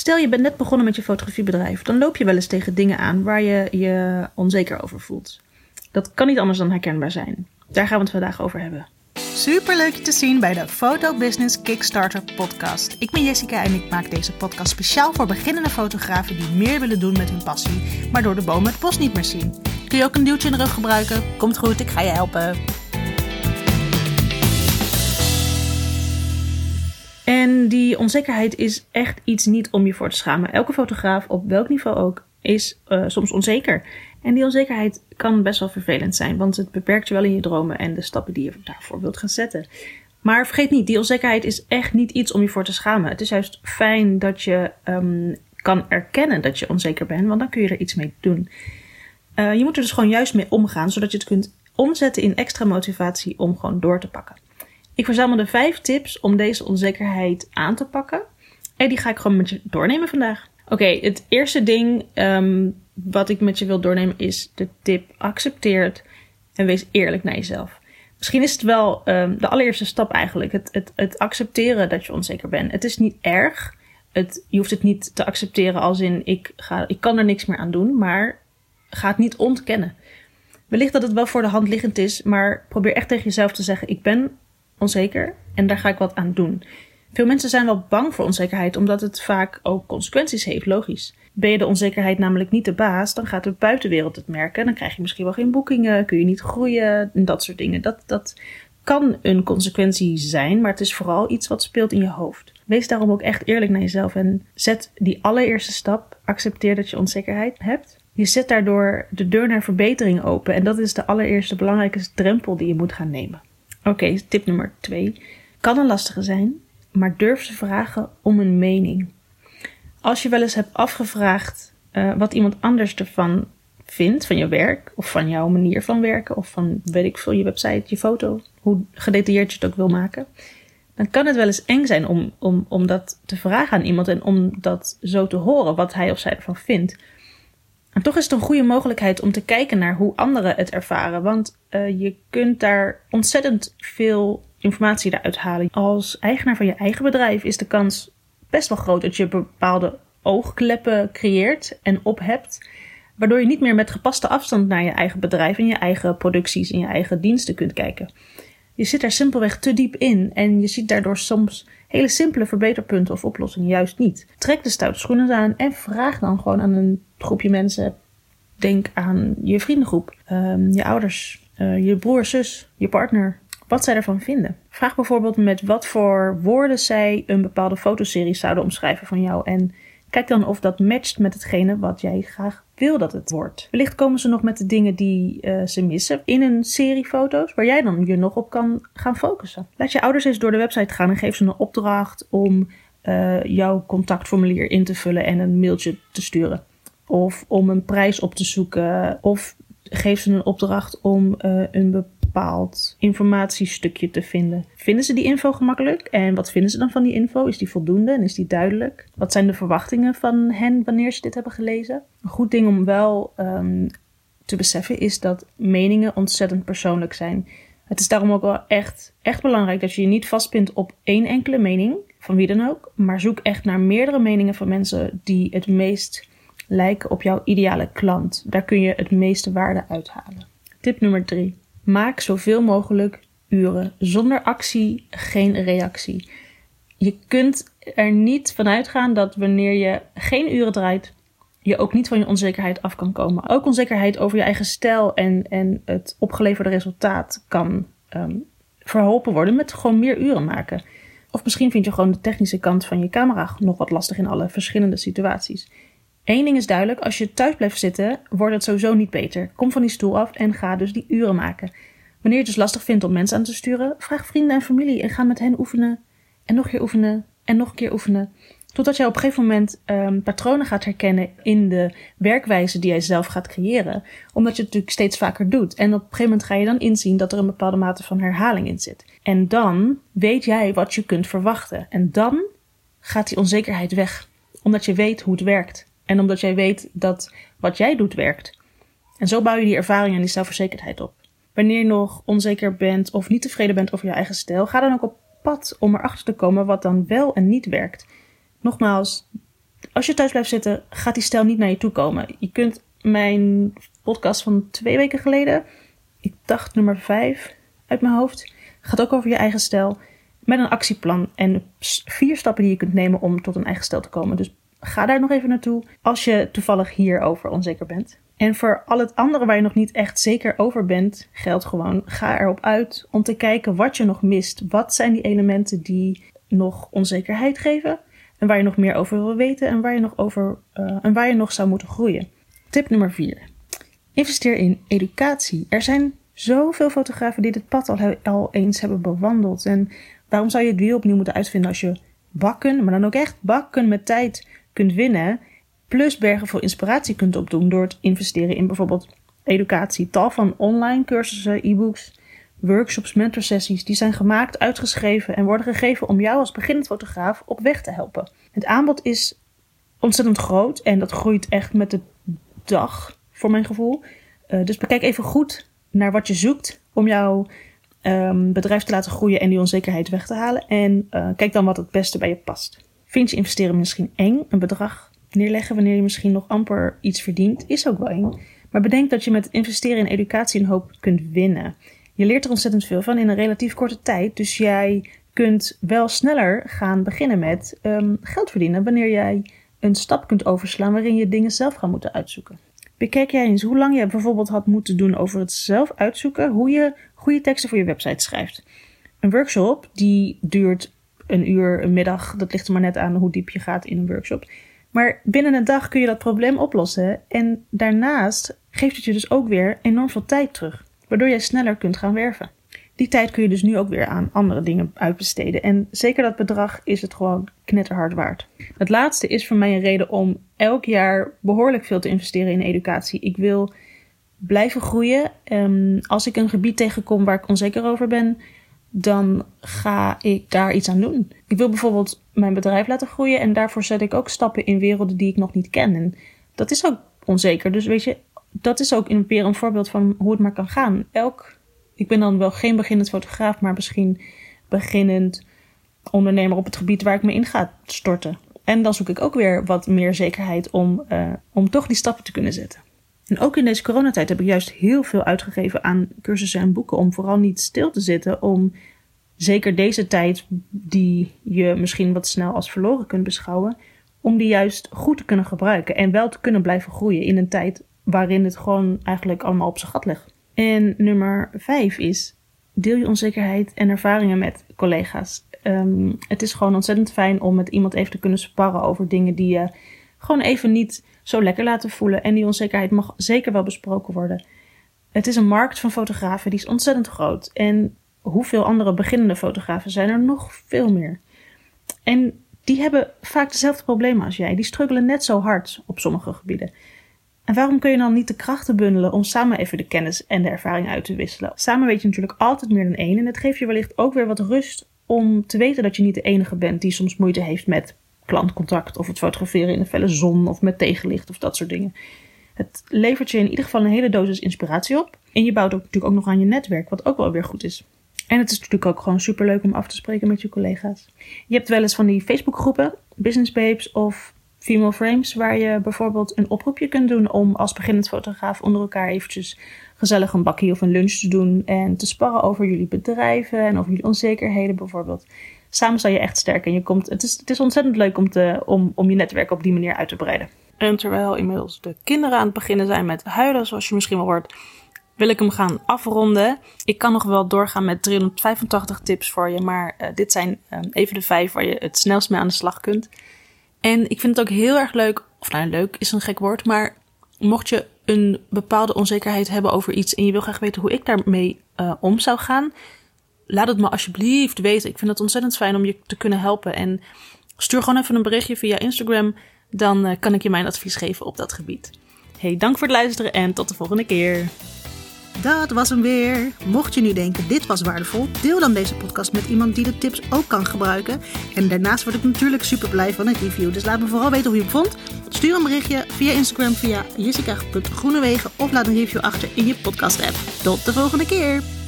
Stel je bent net begonnen met je fotografiebedrijf, dan loop je wel eens tegen dingen aan waar je je onzeker over voelt. Dat kan niet anders dan herkenbaar zijn. Daar gaan we het vandaag over hebben. Super leuk je te zien bij de Photo Business Kickstarter podcast. Ik ben Jessica en ik maak deze podcast speciaal voor beginnende fotografen die meer willen doen met hun passie, maar door de bomen het bos niet meer zien. Kun je ook een duwtje in de rug gebruiken? Komt goed, ik ga je helpen. En die onzekerheid is echt iets niet om je voor te schamen. Elke fotograaf, op welk niveau ook, is uh, soms onzeker. En die onzekerheid kan best wel vervelend zijn, want het beperkt je wel in je dromen en de stappen die je daarvoor wilt gaan zetten. Maar vergeet niet, die onzekerheid is echt niet iets om je voor te schamen. Het is juist fijn dat je um, kan erkennen dat je onzeker bent, want dan kun je er iets mee doen. Uh, je moet er dus gewoon juist mee omgaan, zodat je het kunt omzetten in extra motivatie om gewoon door te pakken. Ik verzamelde vijf tips om deze onzekerheid aan te pakken. En die ga ik gewoon met je doornemen vandaag. Oké, het eerste ding um, wat ik met je wil doornemen is de tip: accepteer het en wees eerlijk naar jezelf. Misschien is het wel um, de allereerste stap eigenlijk. Het, het, het accepteren dat je onzeker bent. Het is niet erg. Het, je hoeft het niet te accepteren als in ik, ga, ik kan er niks meer aan doen, maar ga het niet ontkennen. Wellicht dat het wel voor de hand liggend is, maar probeer echt tegen jezelf te zeggen: ik ben onzeker en daar ga ik wat aan doen. Veel mensen zijn wel bang voor onzekerheid, omdat het vaak ook consequenties heeft, logisch. Ben je de onzekerheid namelijk niet de baas, dan gaat de buitenwereld het merken. Dan krijg je misschien wel geen boekingen, kun je niet groeien en dat soort dingen. Dat, dat kan een consequentie zijn, maar het is vooral iets wat speelt in je hoofd. Wees daarom ook echt eerlijk naar jezelf en zet die allereerste stap. Accepteer dat je onzekerheid hebt. Je zet daardoor de deur naar verbetering open en dat is de allereerste belangrijkste drempel die je moet gaan nemen. Oké, tip nummer twee. Kan een lastige zijn, maar durf te vragen om een mening. Als je wel eens hebt afgevraagd uh, wat iemand anders ervan vindt, van je werk, of van jouw manier van werken, of van, weet ik veel, je website, je foto, hoe gedetailleerd je het ook wil maken, dan kan het wel eens eng zijn om, om, om dat te vragen aan iemand en om dat zo te horen, wat hij of zij ervan vindt. En toch is het een goede mogelijkheid om te kijken naar hoe anderen het ervaren. Want uh, je kunt daar ontzettend veel informatie eruit halen. Als eigenaar van je eigen bedrijf is de kans best wel groot dat je bepaalde oogkleppen creëert en ophebt. Waardoor je niet meer met gepaste afstand naar je eigen bedrijf en je eigen producties en je eigen diensten kunt kijken. Je zit daar simpelweg te diep in en je ziet daardoor soms hele simpele verbeterpunten of oplossingen juist niet. Trek de stoute schoenen aan en vraag dan gewoon aan een groepje mensen. Denk aan je vriendengroep, um, je ouders, uh, je broer, zus, je partner. Wat zij ervan vinden. Vraag bijvoorbeeld met wat voor woorden zij een bepaalde fotoserie zouden omschrijven van jou. En kijk dan of dat matcht met hetgene wat jij graag wil dat het wordt. Wellicht komen ze nog met de dingen die uh, ze missen in een serie foto's, waar jij dan je nog op kan gaan focussen. Laat je ouders eens door de website gaan en geef ze een opdracht om uh, jouw contactformulier in te vullen en een mailtje te sturen. Of om een prijs op te zoeken. Of geef ze een opdracht om uh, een bepaald informatiestukje te vinden. Vinden ze die info gemakkelijk? En wat vinden ze dan van die info? Is die voldoende en is die duidelijk? Wat zijn de verwachtingen van hen wanneer ze dit hebben gelezen? Een goed ding om wel um, te beseffen is dat meningen ontzettend persoonlijk zijn. Het is daarom ook wel echt, echt belangrijk dat je je niet vastpint op één enkele mening, van wie dan ook, maar zoek echt naar meerdere meningen van mensen die het meest lijken op jouw ideale klant. Daar kun je het meeste waarde uithalen. Tip nummer 3. Maak zoveel mogelijk uren. Zonder actie geen reactie. Je kunt er niet van uitgaan dat wanneer je geen uren draait, je ook niet van je onzekerheid af kan komen. Ook onzekerheid over je eigen stijl en, en het opgeleverde resultaat kan um, verholpen worden met gewoon meer uren maken. Of misschien vind je gewoon de technische kant van je camera nog wat lastig in alle verschillende situaties. Eén ding is duidelijk, als je thuis blijft zitten, wordt het sowieso niet beter. Kom van die stoel af en ga dus die uren maken. Wanneer je het dus lastig vindt om mensen aan te sturen, vraag vrienden en familie en ga met hen oefenen. En nog een keer oefenen en nog een keer oefenen. Totdat jij op een gegeven moment um, patronen gaat herkennen in de werkwijze die jij zelf gaat creëren. Omdat je het natuurlijk steeds vaker doet. En op een gegeven moment ga je dan inzien dat er een bepaalde mate van herhaling in zit. En dan weet jij wat je kunt verwachten. En dan gaat die onzekerheid weg. Omdat je weet hoe het werkt. En omdat jij weet dat wat jij doet werkt. En zo bouw je die ervaring en die zelfverzekerdheid op. Wanneer je nog onzeker bent of niet tevreden bent over je eigen stijl, ga dan ook op pad om erachter te komen wat dan wel en niet werkt. Nogmaals, als je thuis blijft zitten, gaat die stijl niet naar je toe komen. Je kunt mijn podcast van twee weken geleden, ik dacht nummer vijf uit mijn hoofd, gaat ook over je eigen stijl. Met een actieplan en vier stappen die je kunt nemen om tot een eigen stijl te komen. Dus ga daar nog even naartoe als je toevallig hierover onzeker bent. En voor al het andere waar je nog niet echt zeker over bent, geldt gewoon: ga erop uit om te kijken wat je nog mist. Wat zijn die elementen die nog onzekerheid geven? En waar je nog meer over wil weten en waar je nog, over, uh, en waar je nog zou moeten groeien. Tip nummer 4. Investeer in educatie. Er zijn zoveel fotografen die dit pad al, al eens hebben bewandeld. En waarom zou je het wiel opnieuw moeten uitvinden als je bakken, maar dan ook echt bakken met tijd kunt winnen? Plus bergen voor inspiratie kunt opdoen door te investeren in bijvoorbeeld educatie. Tal van online cursussen, e-books, workshops, mentorsessies. Die zijn gemaakt, uitgeschreven en worden gegeven om jou als beginnend fotograaf op weg te helpen. Het aanbod is ontzettend groot en dat groeit echt met de dag, voor mijn gevoel. Uh, dus bekijk even goed naar wat je zoekt om jouw um, bedrijf te laten groeien en die onzekerheid weg te halen. En uh, kijk dan wat het beste bij je past. Vind je investeren misschien eng? Een bedrag neerleggen wanneer je misschien nog amper iets verdient, is ook wel eng. Maar bedenk dat je met investeren in educatie een hoop kunt winnen. Je leert er ontzettend veel van in een relatief korte tijd. Dus jij kunt wel sneller gaan beginnen met um, geld verdienen wanneer jij een stap kunt overslaan waarin je dingen zelf gaat moeten uitzoeken. Bekijk jij eens hoe lang je bijvoorbeeld had moeten doen over het zelf uitzoeken hoe je goede teksten voor je website schrijft. Een workshop die duurt een uur, een middag, dat ligt er maar net aan hoe diep je gaat in een workshop. Maar binnen een dag kun je dat probleem oplossen en daarnaast geeft het je dus ook weer enorm veel tijd terug, waardoor jij sneller kunt gaan werven. Die tijd kun je dus nu ook weer aan andere dingen uitbesteden. En zeker dat bedrag is het gewoon knetterhard waard. Het laatste is voor mij een reden om elk jaar behoorlijk veel te investeren in educatie. Ik wil blijven groeien. Um, als ik een gebied tegenkom waar ik onzeker over ben, dan ga ik daar iets aan doen. Ik wil bijvoorbeeld mijn bedrijf laten groeien en daarvoor zet ik ook stappen in werelden die ik nog niet ken. En dat is ook onzeker. Dus weet je, dat is ook weer een voorbeeld van hoe het maar kan gaan. Elk ik ben dan wel geen beginnend fotograaf, maar misschien beginnend ondernemer op het gebied waar ik me in ga storten. En dan zoek ik ook weer wat meer zekerheid om, uh, om toch die stappen te kunnen zetten. En ook in deze coronatijd heb ik juist heel veel uitgegeven aan cursussen en boeken om vooral niet stil te zitten. Om zeker deze tijd, die je misschien wat snel als verloren kunt beschouwen, om die juist goed te kunnen gebruiken en wel te kunnen blijven groeien in een tijd waarin het gewoon eigenlijk allemaal op zijn gat ligt. En nummer vijf is: deel je onzekerheid en ervaringen met collega's. Um, het is gewoon ontzettend fijn om met iemand even te kunnen sparren over dingen die je gewoon even niet zo lekker laten voelen. En die onzekerheid mag zeker wel besproken worden. Het is een markt van fotografen die is ontzettend groot. En hoeveel andere beginnende fotografen zijn er nog veel meer? En die hebben vaak dezelfde problemen als jij. Die struggelen net zo hard op sommige gebieden. En waarom kun je dan niet de krachten bundelen om samen even de kennis en de ervaring uit te wisselen? Samen weet je natuurlijk altijd meer dan één en het geeft je wellicht ook weer wat rust om te weten dat je niet de enige bent die soms moeite heeft met klantcontact of het fotograferen in de felle zon of met tegenlicht of dat soort dingen. Het levert je in ieder geval een hele dosis inspiratie op. En je bouwt ook natuurlijk ook nog aan je netwerk, wat ook wel weer goed is. En het is natuurlijk ook gewoon super leuk om af te spreken met je collega's. Je hebt wel eens van die Facebookgroepen, Business Babes of Female Frames, waar je bijvoorbeeld een oproepje kunt doen om als beginnend fotograaf onder elkaar eventjes gezellig een bakje of een lunch te doen en te sparren over jullie bedrijven en over jullie onzekerheden bijvoorbeeld. Samen sta je echt sterk en je komt, het, is, het is ontzettend leuk om, te, om, om je netwerk op die manier uit te breiden. En terwijl inmiddels de kinderen aan het beginnen zijn met huilen, zoals je misschien wel hoort, wil ik hem gaan afronden. Ik kan nog wel doorgaan met 385 tips voor je, maar uh, dit zijn um, even de vijf waar je het snelst mee aan de slag kunt. En ik vind het ook heel erg leuk, of nou leuk is een gek woord, maar mocht je een bepaalde onzekerheid hebben over iets en je wil graag weten hoe ik daarmee uh, om zou gaan, laat het me alsjeblieft weten. Ik vind het ontzettend fijn om je te kunnen helpen. En stuur gewoon even een berichtje via Instagram, dan uh, kan ik je mijn advies geven op dat gebied. Hey, dank voor het luisteren en tot de volgende keer. Dat was hem weer. Mocht je nu denken dit was waardevol, deel dan deze podcast met iemand die de tips ook kan gebruiken. En daarnaast word ik natuurlijk super blij van een review. Dus laat me vooral weten hoe je het vond. Stuur een berichtje via Instagram via jessica.groenewegen of laat een review achter in je podcast app. Tot de volgende keer.